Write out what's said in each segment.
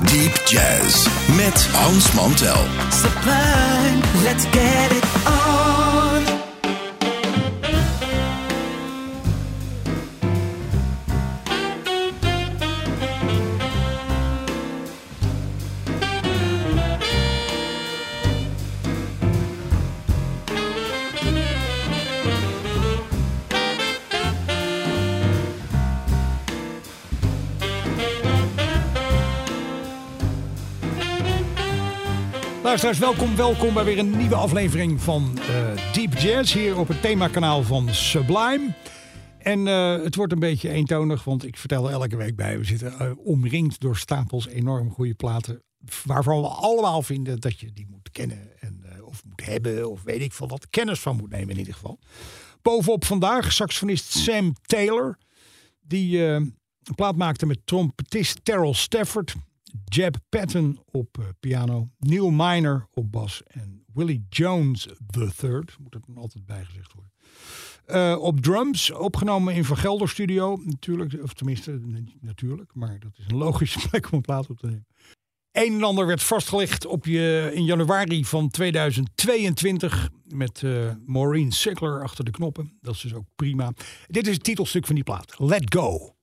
Deep Jazz met Hans Mantel. sublime, let's get it Luisteraars, welkom, welkom bij weer een nieuwe aflevering van eh, Deep Jazz hier op het themakanaal van Sublime. En eh, het wordt een beetje eentonig, want ik vertel er elke week bij. We zitten eh, omringd door stapels enorm goede platen. Waarvan we allemaal vinden dat je die moet kennen en, of moet hebben. Of weet ik veel wat. Kennis van moet nemen in ieder geval. Bovenop vandaag saxofonist Sam Taylor. Die een plaat maakte met trompetist Terrell Stafford. Jeb Patton op eh, piano. Neil Miner op bas. En Willie Jones III. Moet er dan altijd bijgezegd worden. Eh, op drums, opgenomen in Van Gelder Studio. Natuurlijk, of tenminste, natuurlijk. Maar dat is een logische plek om een plaat op te nemen. Een en ander werd vastgelegd op je, in januari van 2022 met eh, Maureen Sickler achter de knoppen. Dat is dus ook prima. Dit is het titelstuk van die plaat. Let Go.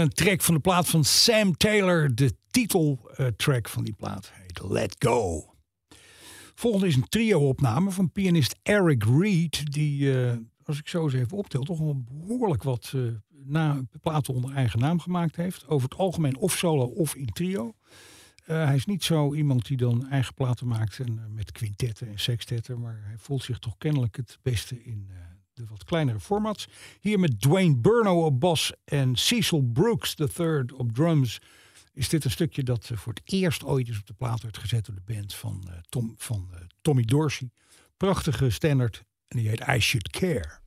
Een track van de plaat van Sam Taylor. De titeltrack van die plaat heet Let Go. Volgende is een trio-opname van pianist Eric Reed. Die, eh, als ik zo eens even optel, toch wel behoorlijk wat eh, na, platen onder eigen naam gemaakt heeft. Over het algemeen of solo of in trio. Eh, hij is niet zo iemand die dan eigen platen maakt en, met quintetten en sextetten. Maar hij voelt zich toch kennelijk het beste in wat kleinere formats. Hier met Dwayne Burno op bas en Cecil Brooks III op drums. Is dit een stukje dat eh, voor het eerst ooit is op de plaat werd gezet door de band van, eh, Tom, van eh, Tommy Dorsey. Prachtige standard en die heet I Should Care.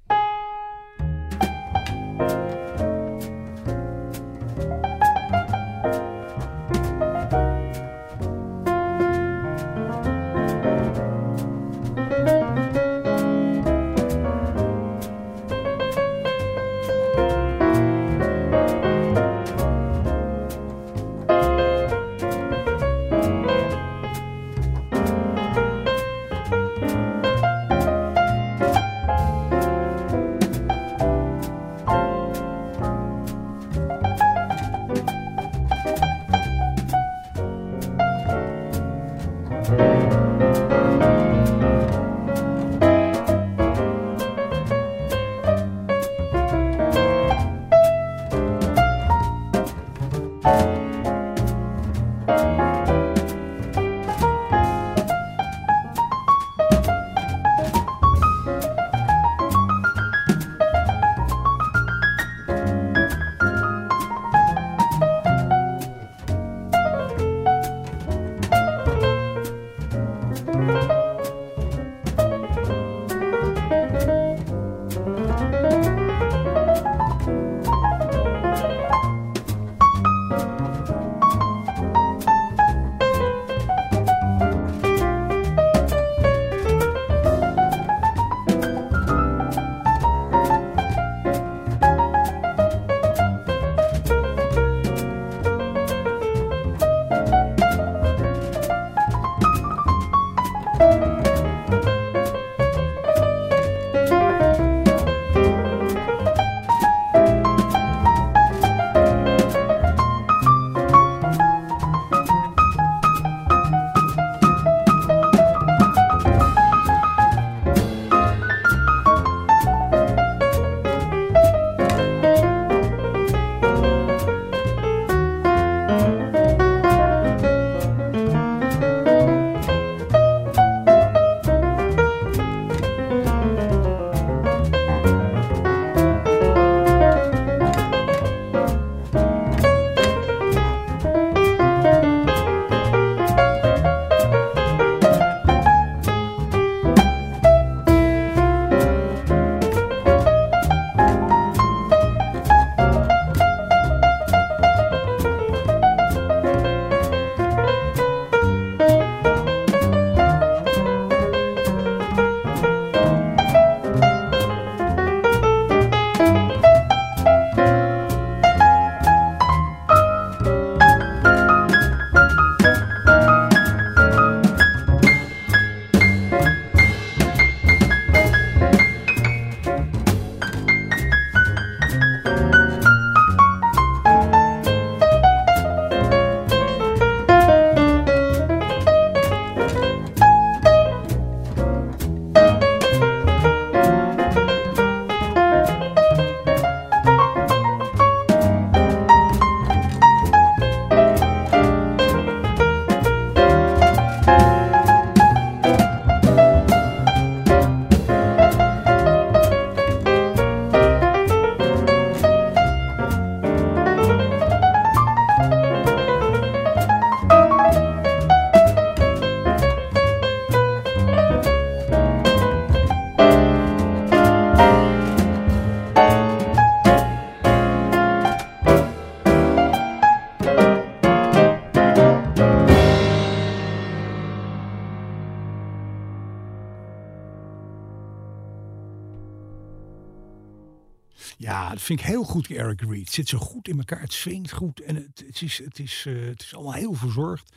Vind ik heel goed, Eric Reed. Zit zo goed in elkaar, het swingt goed en het, het, is, het, is, eh, het is allemaal heel verzorgd.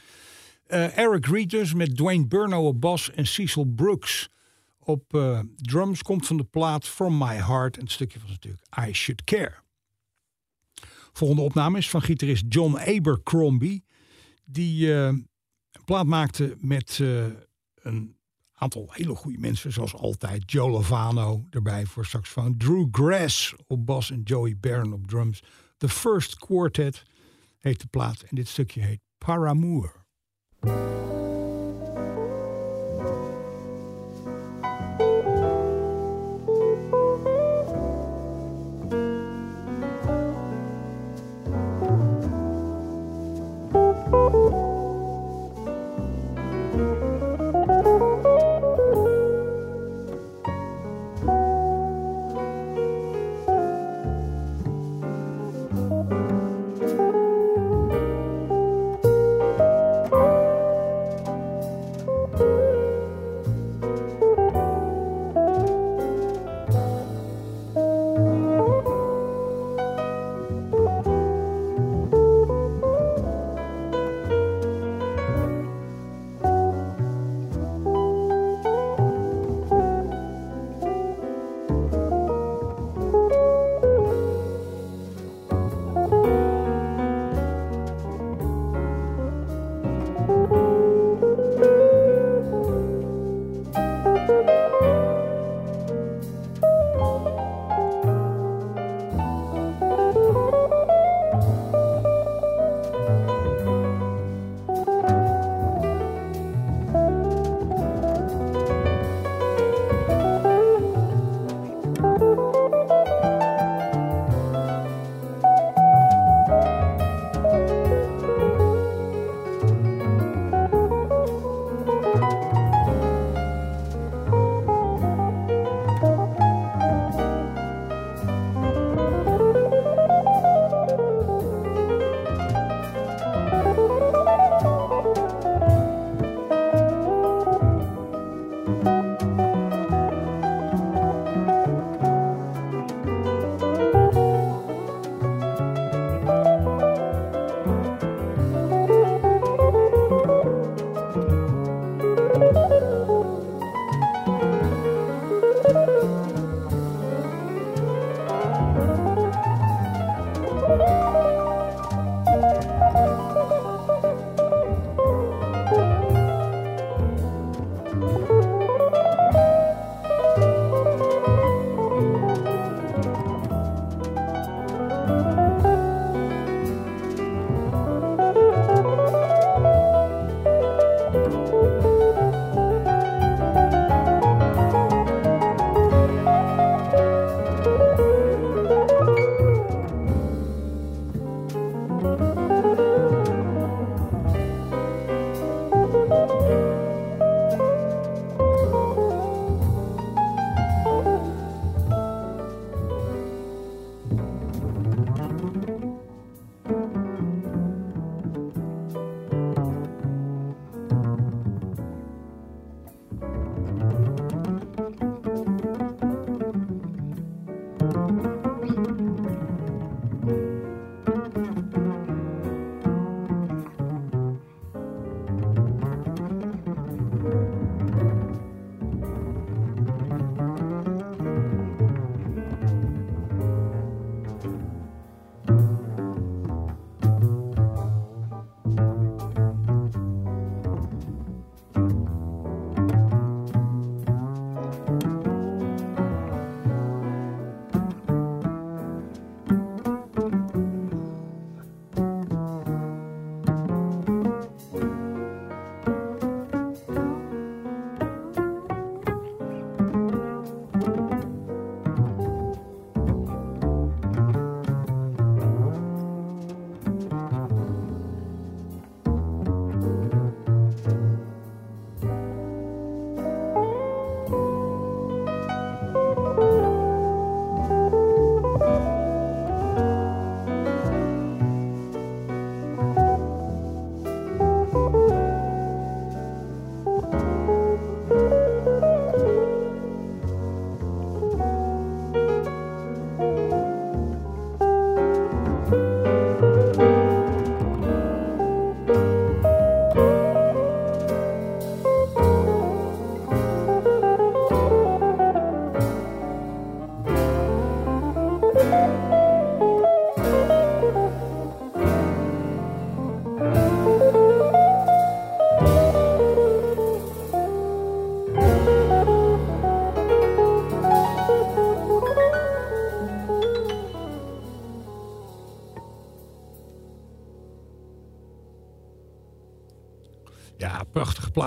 Eh, Eric Reed dus met Dwayne Burno op bas en Cecil Brooks op eh, drums komt van de plaat From My Heart. En het stukje was natuurlijk I Should Care. Volgende opname is van gitarist John Abercrombie. Die een plaat maakte met een aantal hele goede mensen. Zoals altijd Joe Lovano erbij voor saxofoon. Drew Grass op bas en Joey Barron op drums. The First Quartet heet de plaat. En dit stukje heet Paramour.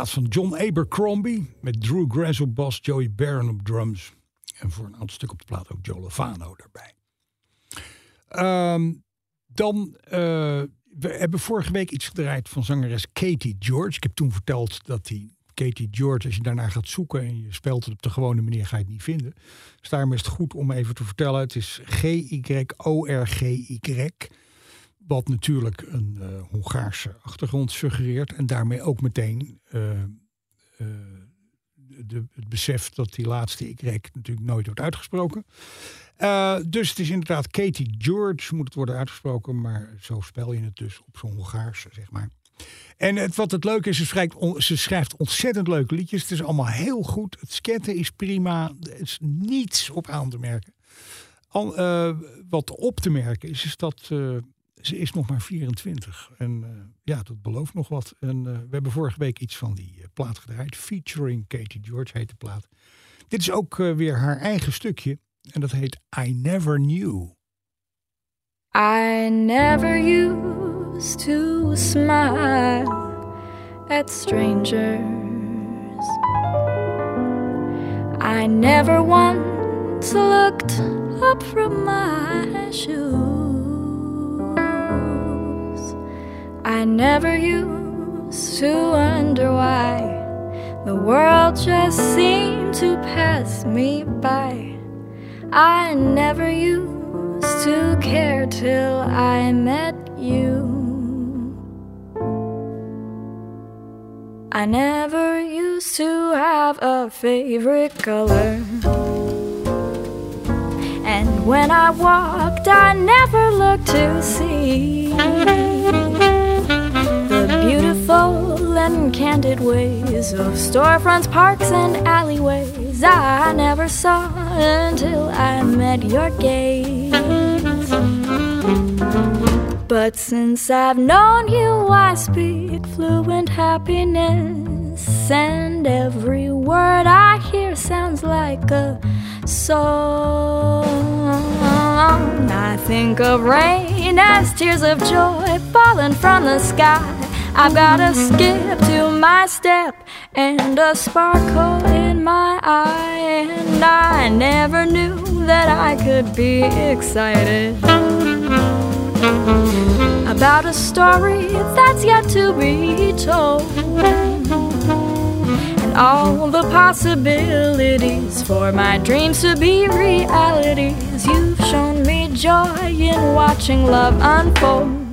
Van John Abercrombie. Met Drew Grass op bas, Joey Barron op drums. En voor een aantal stuk op de plaat ook Joe Lovano erbij. Ehm, dan, uh, we hebben vorige week iets gedraaid van zangeres Katie George. Ik heb toen verteld dat die Katie George, als je daarna gaat zoeken en je speelt het op de gewone manier, ga je het niet vinden. Dus daarom is het goed om even te vertellen. Het is G-Y-O-R-G-Y. Wat natuurlijk een uh, Hongaarse achtergrond suggereert. En daarmee ook meteen uh, uh, de, het besef dat die laatste Y natuurlijk nooit wordt uitgesproken. dus het is inderdaad Katie George, moet het worden uitgesproken. Maar zo spel je het dus op zo'n Hongaars, zeg maar. En het, wat het leuke is, ze schrijft, ze schrijft ontzettend leuke liedjes. Het is allemaal heel goed. Het sketten is prima. Er is niets op aan te merken. Al, wat op te merken is, is dat ze is nog maar 24. En uh, ja, dat belooft nog wat. En uh, we hebben vorige week iets van die uh, plaat gedraaid. Featuring Katie George heet de plaat. Dit is ook weer haar eigen stukje. En dat heet I Never Knew. I never used to smile at strangers. I never once looked up from my shoes. I never used to wonder why the world just seemed to pass me by. I never used to care till I met you. I never used to have a favorite color. And when I walked, I never looked to see beautiful and candid ways of storefronts, parks, and alleyways I never saw until I met your gaze. But since I've known you, I speak fluent happiness, and every word I hear sounds like a song. I think of rain as tears of joy falling from the sky. I've got a skip to my step and a sparkle in my eye, and I never knew that I could be excited about a story that's yet to be told. And all the possibilities for my dreams to be realities. You've shown me joy in watching love unfold.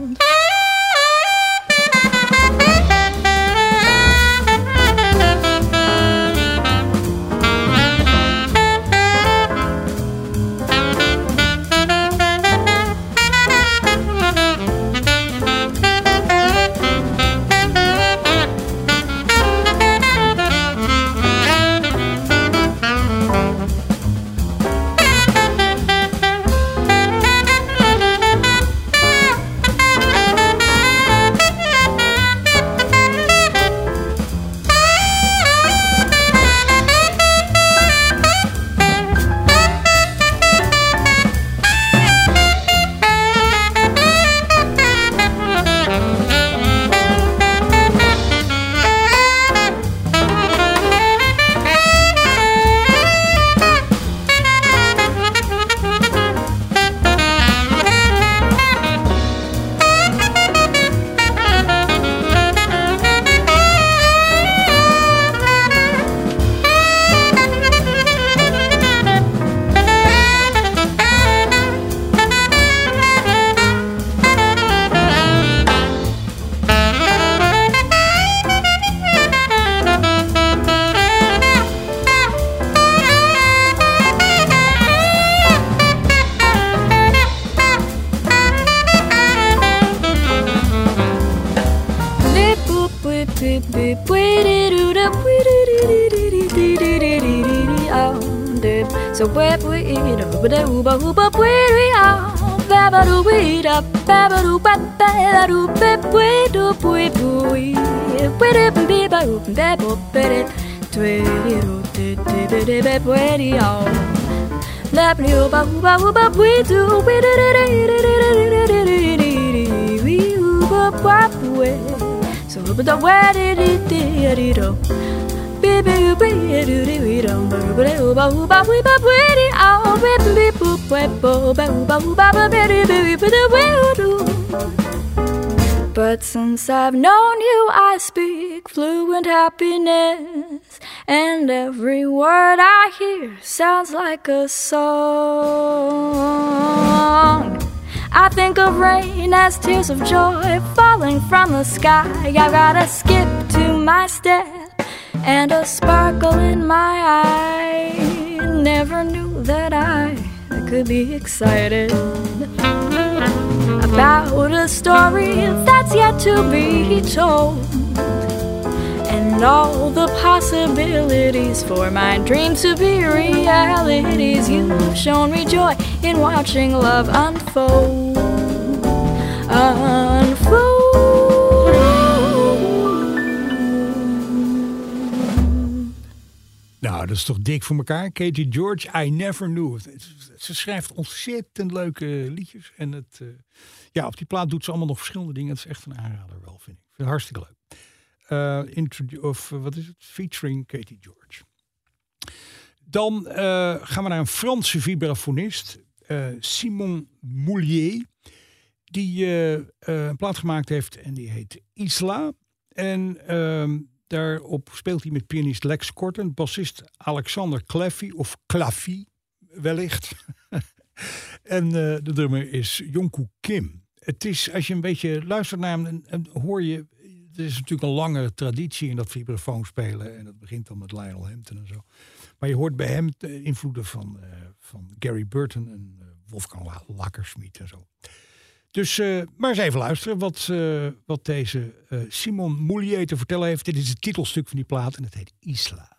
So the where did it did it But since I've known you, I speak fluent happiness, and every word I hear sounds like a song. I think of rain as tears of joy falling from the sky. I've gotta skip to my step and a sparkle in my eye. Never knew that I could be excited about a story that's yet to be told. And all the possibilities for my dreams to be realities. You've shown me joy in watching love unfold. Unfold. Nou, dat is toch dik voor elkaar. Katie George, I Never Knew. Ze schrijft ontzettend leuke liedjes. En het, eh, ja, op die plaat doet ze allemaal nog verschillende dingen. Het is echt een aanrader wel, vind ik. Vind hartstikke leuk. Eh, introdu- of eh, wat is het? Featuring Katie George. Dan gaan we naar een Franse vibrafonist. Simon Moulier. Die een plaat gemaakt heeft en die heet Isla. En ehm, daarop speelt hij met pianist Lex Korten, bassist Alexander Claffy of Claffy wellicht. en eh, de drummer is Jonku Kim. Het is, als je een beetje luistert naar hem, dan hoor je... Er is natuurlijk een lange traditie in dat vibrafoon spelen. En dat begint dan met Lionel Hampton en zo. Maar je hoort bij hem de invloeden van, eh, van Gary Burton en eh, Wolfgang La- Lakkersmith en zo. Dus eh, maar eens even luisteren wat, eh, wat deze eh, Simon Moulier te vertellen heeft. Dit is het titelstuk van die plaat en het heet Isla.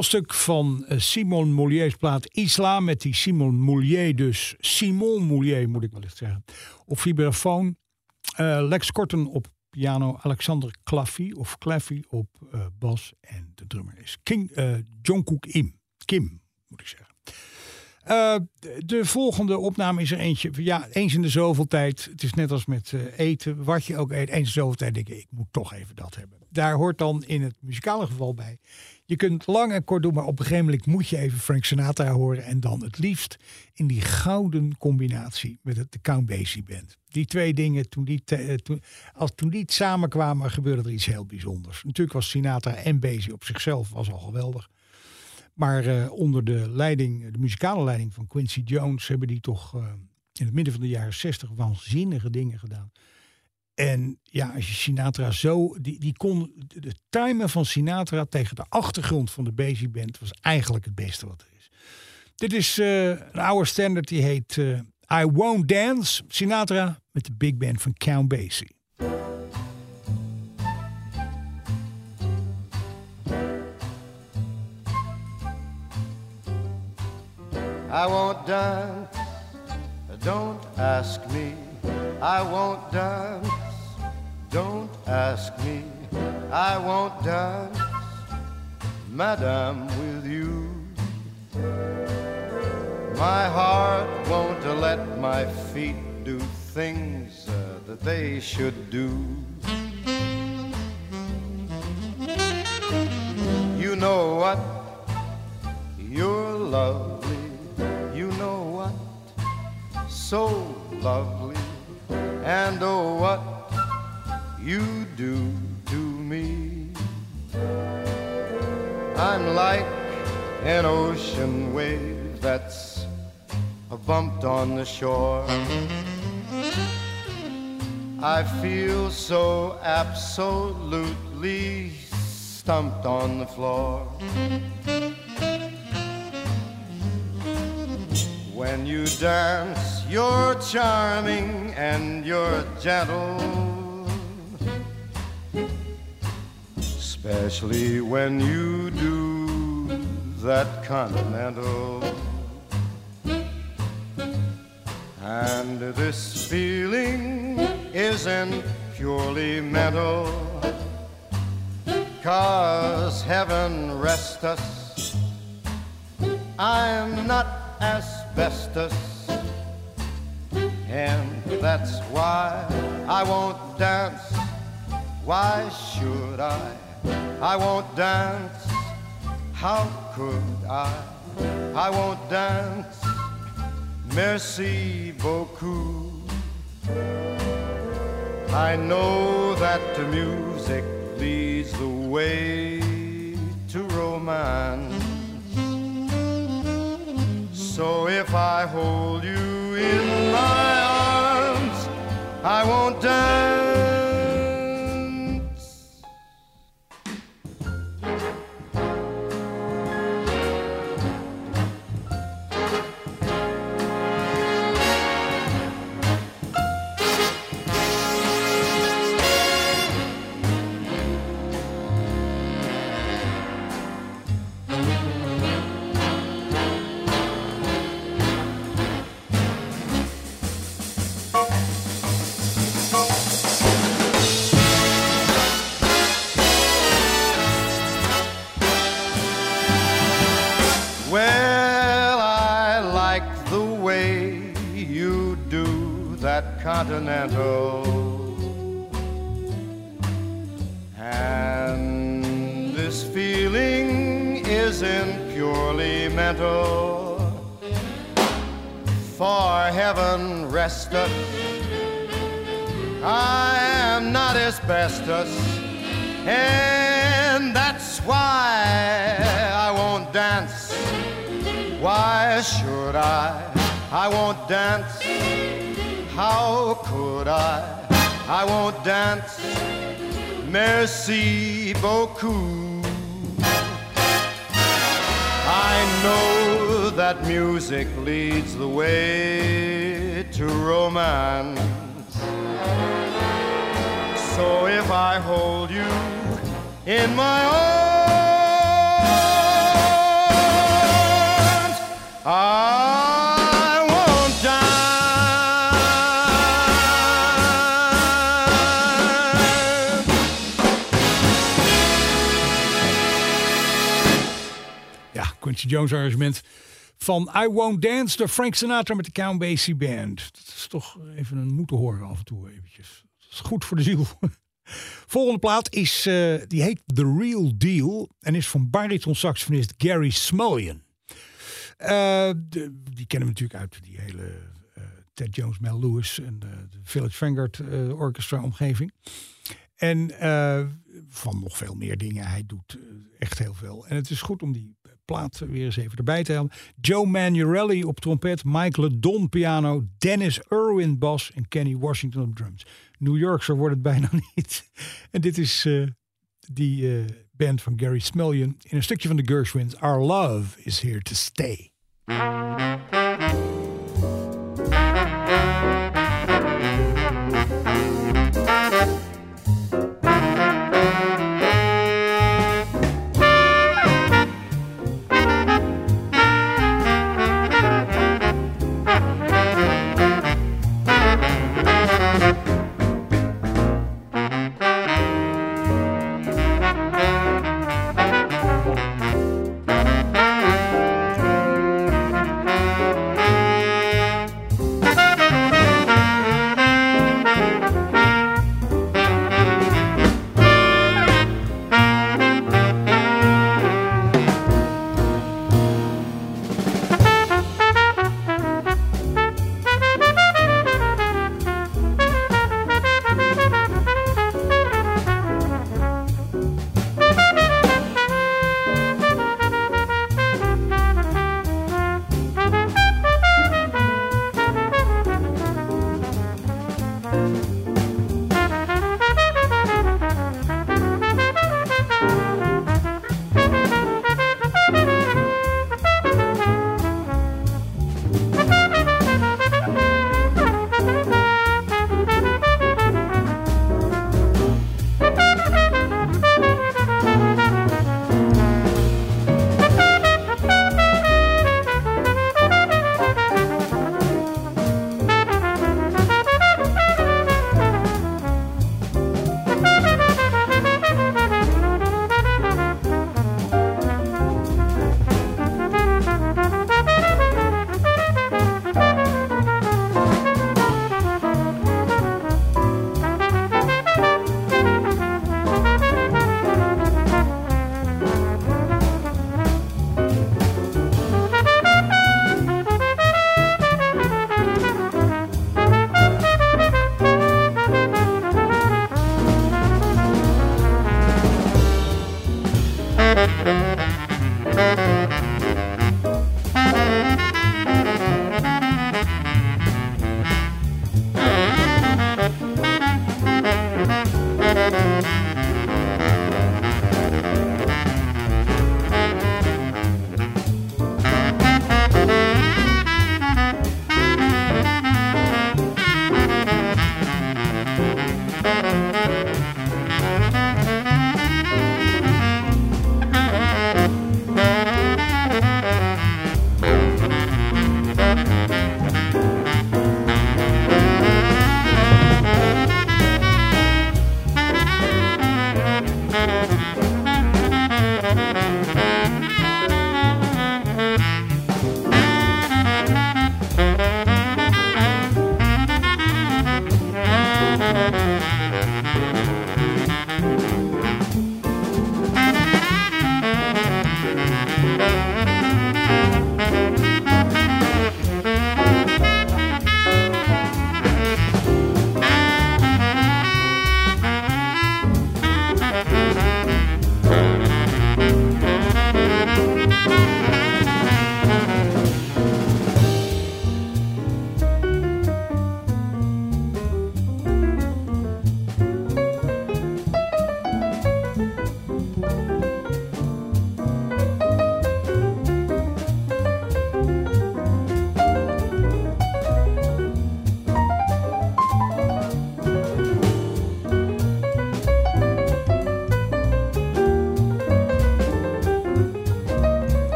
Titelstuk van eh, Simon Moulier's plaat Isla. Met die Simon Moulier dus. Simon Moulier moet ik wel eens zeggen. Op vibrafoon. Eh, Lex Korten op piano. Alexander Claffy of Claffy op eh, bas. En de drummer is King, eh Jungkook Im. Kim moet ik zeggen. De- de volgende opname is er eentje. Ja, eens in de zoveel tijd. Het is net als met eten. Wat je ook eet. Eens in de zoveel tijd denk ik, ik moet toch even dat hebben. Daar hoort dan in het muzikale geval bij. Je kunt lang en kort doen, maar op een gegeven moment moet je even Frank Sinatra horen. En dan het liefst in die gouden combinatie met het, de Count Basie Band. Die twee dingen, toen die, eh, toen, als, toen die samenkwamen, gebeurde er iets heel bijzonders. Natuurlijk was Sinatra en Basie op zichzelf was al geweldig. Maar eh, onder de leiding, de muzikale leiding van Quincy Jones, hebben die toch eh, in het midden van de jaren 60 waanzinnige dingen gedaan. En ja, als je Sinatra zo, die, die kon, de, timen van Sinatra tegen de achtergrond van de Basie Band was eigenlijk het beste wat er is. Dit is eh, een oude standard die heet eh, I Won't Dance. Sinatra met de big band van Count Basie. I won't dance, don't ask me. I won't dance, don't ask me. I won't dance, madam, with you. My heart won't let my feet do things uh, that they should do. You know what? You're lovely. You know what? So lovely. And oh, what you do to me. I'm like an ocean wave that's bumped on the shore. I feel so absolutely stumped on the floor. When you dance, you're charming and you're gentle. Especially when you do that continental. And this feeling isn't purely mental. Cause heaven rest us, I'm not asbestos. And that's why I won't dance. Why should I? I won't dance. How could I? I won't dance. Merci beaucoup. I know that the music leads the way to romance. So if I hold you in my arms, I won't dance. Continental. And this feeling isn't purely mental. For heaven rest us, I am not asbestos. And that's why I won't dance. Why should I? I won't dance. How could I? I won't dance. Merci beaucoup. I know that music leads the way to romance. So if I hold you in my Jones arrangement van I Won't Dance, de Frank Sinatra met de Count Basie Band. Dat is toch even een moeten horen af en toe eventjes. Dat is goed voor de ziel. Volgende plaat is, eh, die heet The Real Deal en is van bariton saxofonist Gary Smullian. Eh, die kennen we natuurlijk uit die hele eh, Ted Jones, Mel Lewis en de, Village Vanguard Orchestra omgeving. En van nog veel meer dingen. Hij doet echt heel veel. En het is goed om die plaat weer eens even erbij te halen. Joe Manurelli op trompet, Mike LeDon piano, Dennis Irwin bas en Kenny Washington op drums. New Yorkser wordt het bijna niet. En dit is eh, die eh, band van Gary Smullian in een stukje van de Gershwins. Our love is here to stay.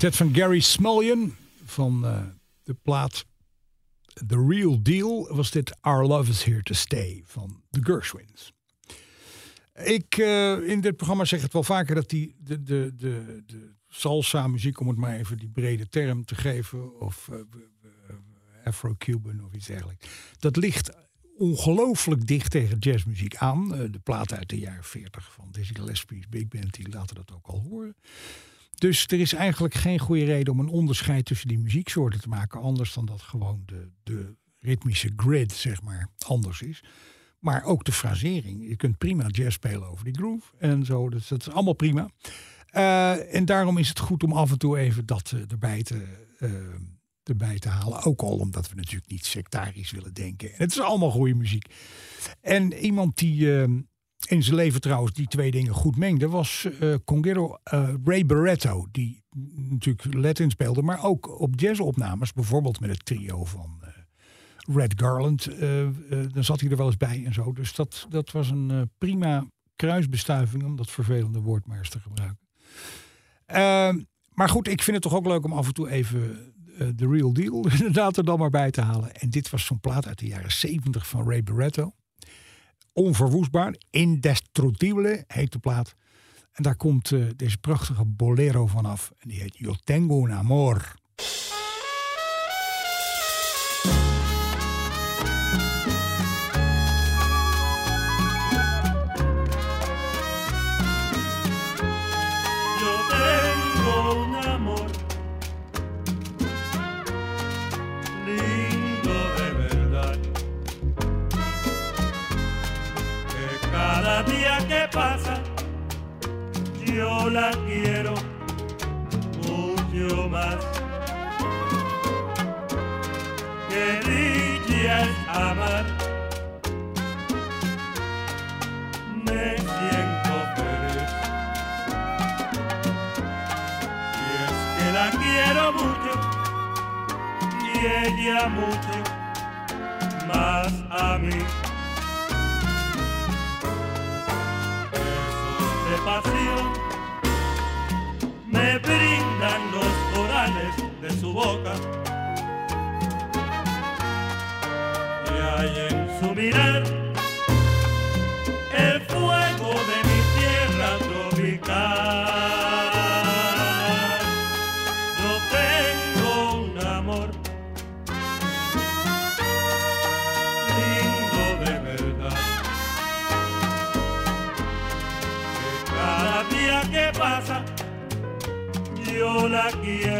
Quintet van Gary Smullion van eh, de plaat The Real Deal was dit Our Love Is Here To Stay van The Gershwins. Ik eh, in dit programma zeg het wel vaker dat die, de, de, de, de salsa muziek, om het maar even die brede term te geven, of uh, Afro-Cuban of iets dergelijks, dat ligt ongelooflijk dicht tegen jazzmuziek aan. De plaat uit de jaren 40 van Dizzy Gillespie's Big Band, die laten dat ook al horen. Dus er is eigenlijk geen goede reden om een onderscheid tussen die muzieksoorten te maken. Anders dan dat gewoon de, de ritmische grid, zeg maar, anders is. Maar ook de frasering. Je kunt prima jazz spelen over die groove en zo. Dus dat is allemaal prima. Uh, en daarom is het goed om af en toe even dat uh, erbij, te, uh, erbij te halen. Ook al omdat we natuurlijk niet sectarisch willen denken. En het is allemaal goede muziek. En iemand die in zijn leven trouwens die twee dingen goed mengde, was uh, Congero uh, Ray Barretto. Die natuurlijk Latin speelde, maar ook op jazzopnames. Bijvoorbeeld met het trio van uh, Red Garland. dan zat hij er wel eens bij en zo. Dus dat, dat was een prima kruisbestuiving, om dat vervelende woord maar eens te gebruiken. Ehm, maar goed, ik vind het toch ook leuk om af en toe even de real deal inderdaad er dan maar bij te halen. En dit was zo'n plaat uit de jaren 70 van Ray Barretto onverwoestbaar. Indestructible heet de plaat. En daar komt uh, deze prachtige bolero vanaf. En die heet Yo tengo un amor. Pasa yo la quiero mucho más. Que dicha amar. Me siento feliz. Y es que la quiero mucho y ella mucho más a mí. Me brindan los corales de su boca. Y hay en su mirar yo la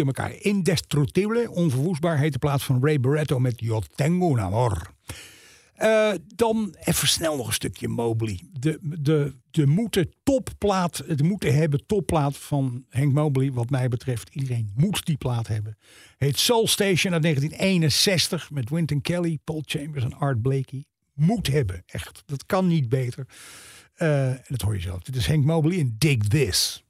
in elkaar. Indestructible, onverwoestbaar heet plaats van Ray Barretto met Yo tengo un amor. Eh, dan even snel nog een stukje Mobley. De, de, de moeten topplaat, de moeten hebben topplaat van Henk Mobley, wat mij betreft. Iedereen moet die plaat hebben. Heet Soul Station uit 1961 met Wynton Kelly, Paul Chambers en Art Blakey. Moet hebben, echt. Dat kan niet beter. Eh, dat hoor je zelf. Dit is Henk Mobley en Dig This.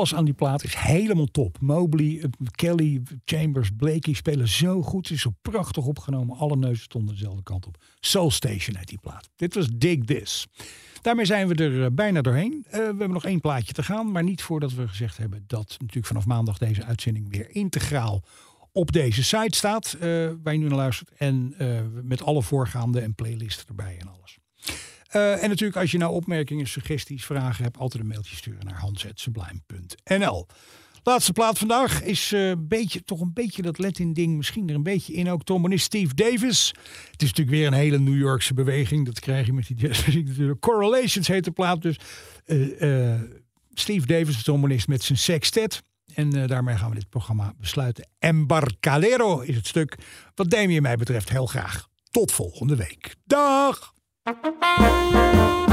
Alles aan die plaat is helemaal top. Mobley, eh, Kelly, Chambers, Blakey spelen zo goed. Het is zo prachtig opgenomen. Alle neuzen stonden dezelfde kant op. Soul Station uit die plaat. Dit was Dig This. Daarmee zijn we er eh, bijna doorheen. Eh, we hebben nog één plaatje te gaan. Maar niet voordat we gezegd hebben dat natuurlijk vanaf maandag deze uitzending weer integraal op deze site staat. eh, waar je nu naar luistert. En met alle voorgaande en playlisten erbij en alles. Eh, en natuurlijk, als je nou opmerkingen, suggesties, vragen hebt, altijd een mailtje sturen naar hans.sublime.nl. Laatste plaat vandaag is eh, beetje, toch een beetje dat Latin-ding misschien er een beetje in. Ook trombonist Steve Davis. Het is natuurlijk weer een hele New Yorkse beweging. Dat krijg je met die jazzmuziek natuurlijk. Correlations heet de plaat dus. Eh, Steve Davis, de trombonist met zijn sextet. En daarmee gaan we dit programma besluiten. Embarcadero is het stuk wat Damien mij betreft heel graag. Tot volgende week. Dag! Música